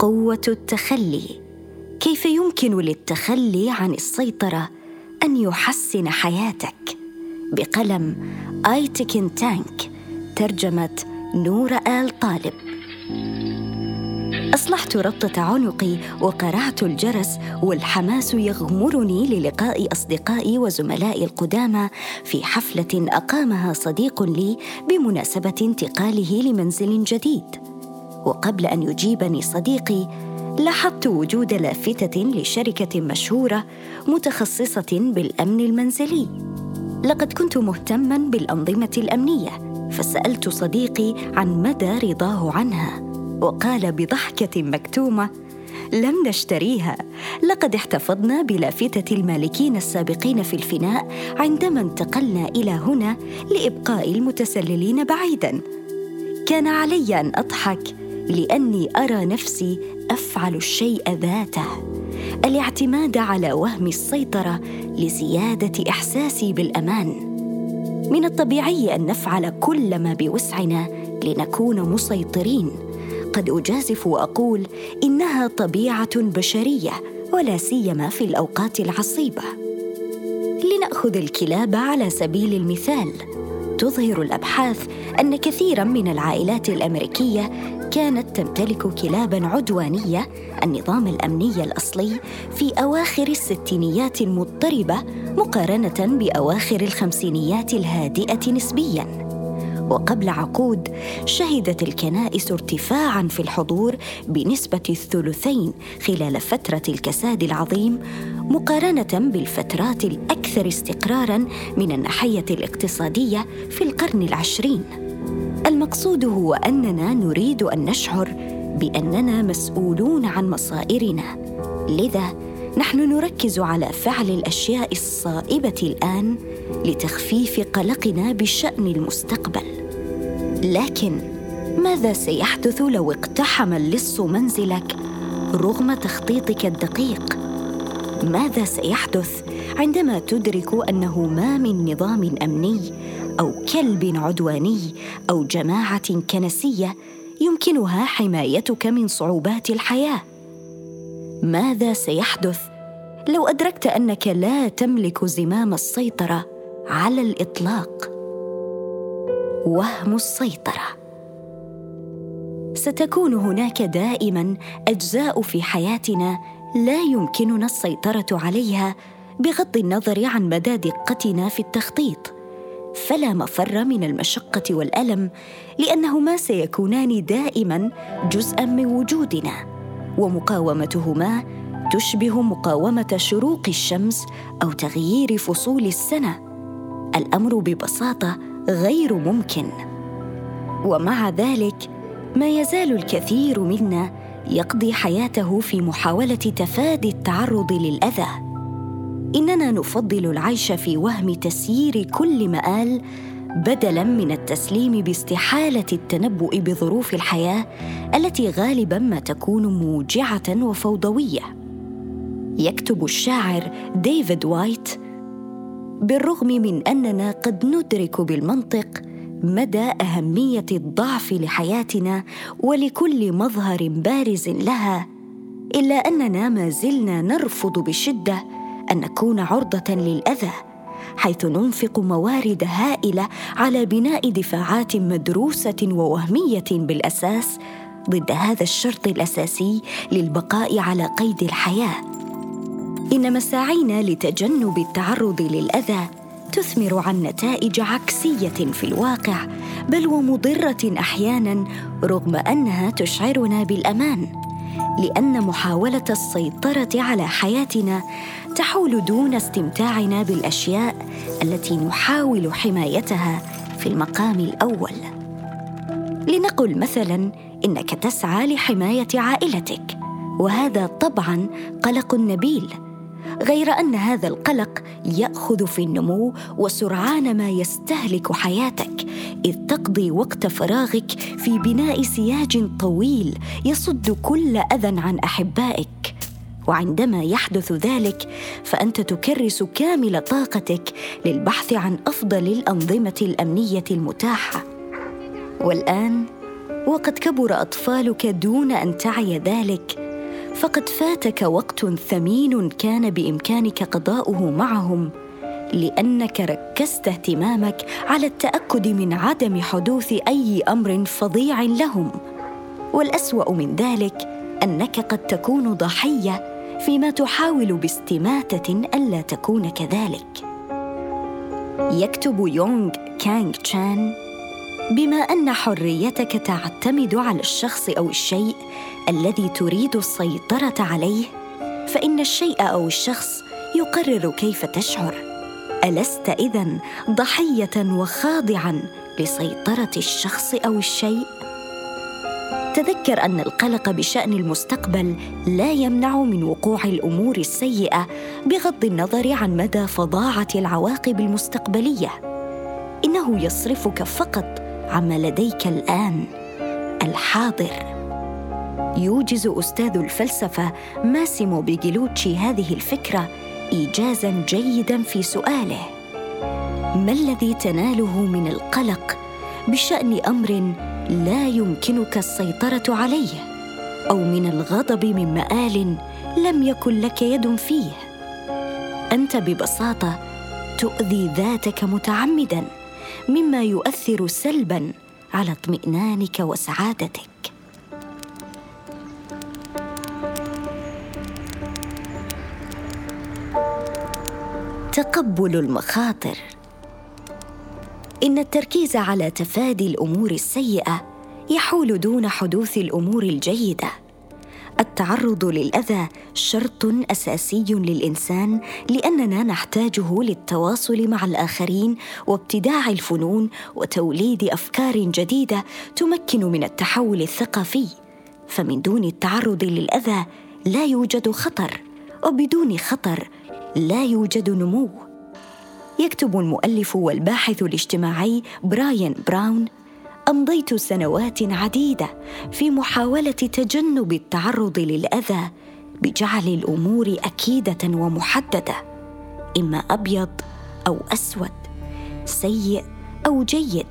ثروه التخلي. كيف يمكن للتخلي عن السيطرة أن يحسن حياتك؟ بقلم ايتكن تانك ترجمة نور آل طالب. أصلحت ربطة عنقي وقرعت الجرس والحماس يغمرني للقاء أصدقائي وزملائي القدامى في حفلة أقامها صديق لي بمناسبة انتقاله لمنزل جديد. وقبل أن يجيبني صديقي لاحظت وجود لافتة لشركة مشهورة متخصصة بالأمن المنزلي. لقد كنت مهتما بالأنظمة الأمنية فسألت صديقي عن مدى رضاه عنها وقال بضحكة مكتومة لم نشتريها. لقد احتفظنا بلافتة المالكين السابقين في الفناء عندما انتقلنا إلى هنا لإبقاء المتسللين بعيدا. كان علي أن أضحك لأني أرى نفسي أفعل الشيء ذاته. الاعتماد على وهم السيطرة لزيادة إحساسي بالأمان. من الطبيعي أن نفعل كل ما بوسعنا لنكون مسيطرين. قد أجازف وأقول إنها طبيعة بشرية ولا سيما في الأوقات العصيبة. لنأخذ الكلاب على سبيل المثال. تظهر الأبحاث أن كثيرا من العائلات الأمريكية كانت تمتلك كلابا عدوانية النظام الأمني الأصلي في أواخر الستينيات المضطربة مقارنة بأواخر الخمسينيات الهادئة نسبيا. وقبل عقود شهدت الكنائس ارتفاعا في الحضور بنسبة الثلثين خلال فترة الكساد العظيم مقارنة بالفترات الأكثر استقرارا من الناحية الاقتصادية في القرن العشرين. المقصود هو أننا نريد أن نشعر بأننا مسؤولون عن مصائرنا. لذا نحن نركز على فعل الأشياء الصائبة الآن لتخفيف قلقنا بشأن المستقبل. لكن ماذا سيحدث لو اقتحم اللص منزلك رغم تخطيطك الدقيق؟ ماذا سيحدث عندما تدرك أنه ما من نظام أمني أو كلب عدواني أو جماعة كنسية يمكنها حمايتك من صعوبات الحياة. ماذا سيحدث لو أدركت أنك لا تملك زمام السيطرة على الإطلاق؟ وهم السيطرة. ستكون هناك دائما أجزاء في حياتنا لا يمكننا السيطرة عليها بغض النظر عن مدى دقتنا في التخطيط. فلا مفر من المشقة والألم لأنهما سيكونان دائما جزءا من وجودنا ومقاومتهما تشبه مقاومة شروق الشمس أو تغيير فصول السنة. الأمر ببساطة غير ممكن. ومع ذلك ما يزال الكثير منا يقضي حياته في محاولة تفادي التعرض للأذى. إننا نفضل العيش في وهم تسيير كل مآل بدلا من التسليم باستحالة التنبؤ بظروف الحياة التي غالبا ما تكون موجعة وفوضوية. يكتب الشاعر ديفيد وايت بالرغم من أننا قد ندرك بالمنطق مدى أهمية الضعف لحياتنا ولكل مظهر بارز لها إلا أننا ما زلنا نرفض بشدة أن نكون عرضة للأذى حيث ننفق موارد هائلة على بناء دفاعات مدروسة ووهمية بالأساس ضد هذا الشرط الأساسي للبقاء على قيد الحياة. إن مساعينا لتجنب التعرض للأذى تثمر عن نتائج عكسية في الواقع بل ومضرة أحيانا رغم أنها تشعرنا بالأمان لأن محاولة السيطرة على حياتنا تحول دون استمتاعنا بالأشياء التي نحاول حمايتها في المقام الأول. لنقل مثلا إنك تسعى لحماية عائلتك وهذا طبعا قلق نبيل غير أن هذا القلق يأخذ في النمو وسرعان ما يستهلك حياتك إذ تقضي وقت فراغك في بناء سياج طويل يصد كل أذى عن أحبائك. وعندما يحدث ذلك فأنت تكرس كامل طاقتك للبحث عن أفضل الأنظمة الأمنية المتاحة. والآن وقد كبر أطفالك دون أن تعي ذلك فقد فاتك وقت ثمين كان بإمكانك قضاؤه معهم لأنك ركزت اهتمامك على التأكد من عدم حدوث أي أمر فظيع لهم. والأسوأ من ذلك أنك قد تكون ضحية فيما تحاول باستماتة ألا تكون كذلك. يكتب يونغ كانغ تشان بما أن حريتك تعتمد على الشخص أو الشيء الذي تريد السيطرة عليه فإن الشيء أو الشخص يقرر كيف تشعر. ألست إذن ضحية وخاضعا لسيطرة الشخص أو الشيء؟ تذكر أن القلق بشأن المستقبل لا يمنع من وقوع الأمور السيئة بغض النظر عن مدى فظاعة العواقب المستقبلية. إنه يصرفك فقط عما لديك الآن. الحاضر. يوجز أستاذ الفلسفة ماسيمو بيجيلوتشي هذه الفكرة ايجازا جيدا في سؤاله. ما الذي تناله من القلق بشأن أمر لا يمكنك السيطرة عليه أو من الغضب من مآل لم يكن لك يد فيه. أنت ببساطة تؤذي ذاتك متعمدا مما يؤثر سلبا على اطمئنانك وسعادتك. تقبل المخاطر. إن التركيز على تفادي الأمور السيئة يحول دون حدوث الأمور الجيدة. التعرض للأذى شرط أساسي للإنسان لأننا نحتاجه للتواصل مع الآخرين وابتداع الفنون وتوليد أفكار جديدة تمكن من التحول الثقافي. فمن دون التعرض للأذى لا يوجد خطر وبدون خطر لا يوجد نمو. يكتب المؤلف والباحث الاجتماعي براين براون أمضيت سنوات عديدة في محاولة تجنب التعرض للأذى بجعل الأمور أكيدة ومحددة إما أبيض أو أسود سيء أو جيد.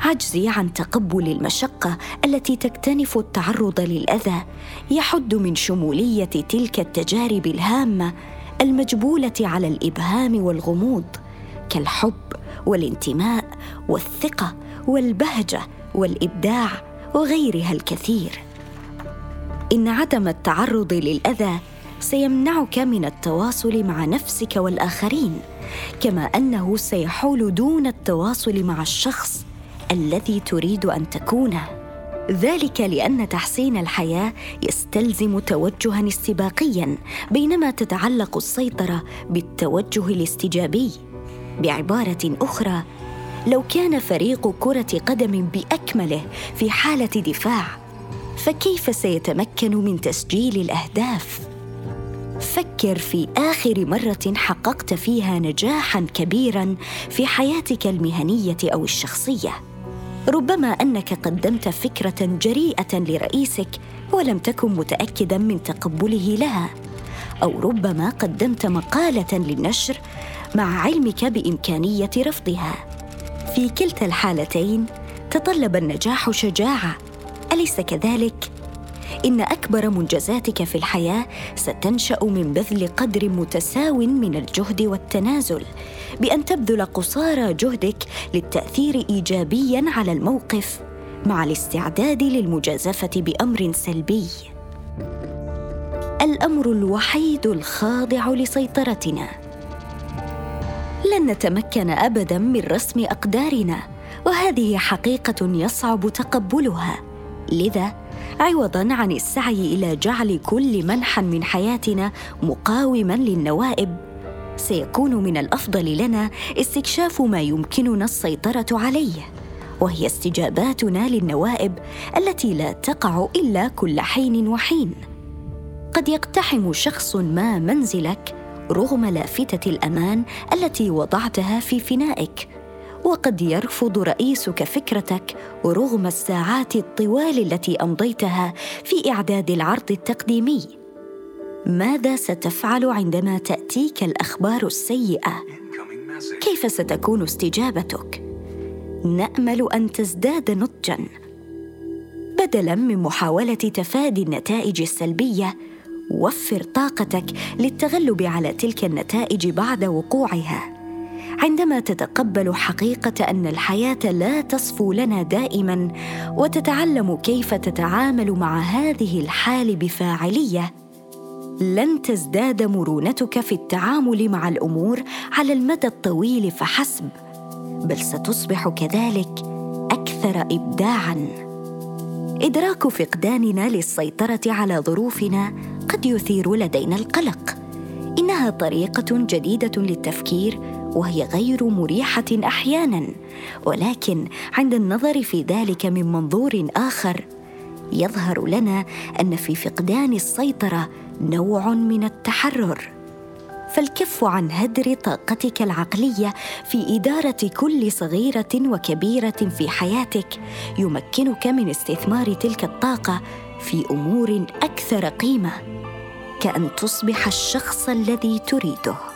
عجزي عن تقبل المشقة التي تكتنف التعرض للأذى يحد من شمولية تلك التجارب الهامة المجبولة على الإبهام والغموض كالحب والانتماء والثقة والبهجة والإبداع وغيرها الكثير. إن عدم التعرض للأذى سيمنعك من التواصل مع نفسك والآخرين كما أنه سيحول دون التواصل مع الشخص الذي تريد أن تكونه. ذلك لأن تحسين الحياة يستلزم توجها استباقيا بينما تتعلق السيطرة بالتوجه الاستجابي. بعبارة أخرى لو كان فريق كرة قدم بأكمله في حالة دفاع فكيف سيتمكن من تسجيل الأهداف؟ فكر في آخر مرة حققت فيها نجاحا كبيرا في حياتك المهنية أو الشخصية. ربما أنك قدمت فكرة جريئة لرئيسك ولم تكن متأكدا من تقبله لها. أو ربما قدمت مقالة للنشر مع علمك بإمكانية رفضها. في كلتا الحالتين تطلب النجاح شجاعة. أليس كذلك؟ إن أكبر منجزاتك في الحياة ستنشأ من بذل قدر متساو من الجهد والتنازل بأن تبذل قصارى جهدك للتأثير ايجابيا على الموقف مع الاستعداد للمجازفة بأمر سلبي. الأمر الوحيد الخاضع لسيطرتنا. لن نتمكن ابدا من رسم أقدارنا وهذه حقيقة يصعب تقبلها. لذا عوضا عن السعي إلى جعل كل منحى من حياتنا مقاوما للنوائب. سيكون من الأفضل لنا استكشاف ما يمكننا السيطرة عليه وهي استجاباتنا للنوائب التي لا تقع إلا كل حين وحين. قد يقتحم شخص ما منزلك رغم لافتة الأمان التي وضعتها في فنائك. وقد يرفض رئيسك فكرتك رغم الساعات الطوال التي أمضيتها في إعداد العرض التقديمي. ماذا ستفعل عندما تأتيك الأخبار السيئة؟ كيف ستكون استجابتك؟ نأمل أن تزداد نضجا. بدلا من محاولة تفادي النتائج السلبية وفر طاقتك للتغلب على تلك النتائج بعد وقوعها. عندما تتقبل حقيقة أن الحياة لا تصفو لنا دائما وتتعلم كيف تتعامل مع هذه الحال بفاعلية لن تزداد مرونتك في التعامل مع الأمور على المدى الطويل فحسب بل ستصبح كذلك أكثر ابداعا. إدراك فقداننا للسيطرة على ظروفنا قد يثير لدينا القلق. إنها طريقة جديدة للتفكير وهي غير مريحة أحيانا. ولكن عند النظر في ذلك من منظور آخر يظهر لنا أن في فقدان السيطرة نوع من التحرر. فالكف عن هدر طاقتك العقلية في إدارة كل صغيرة وكبيرة في حياتك يمكنك من استثمار تلك الطاقة في أمور أكثر قيمة كأن تصبح الشخص الذي تريده.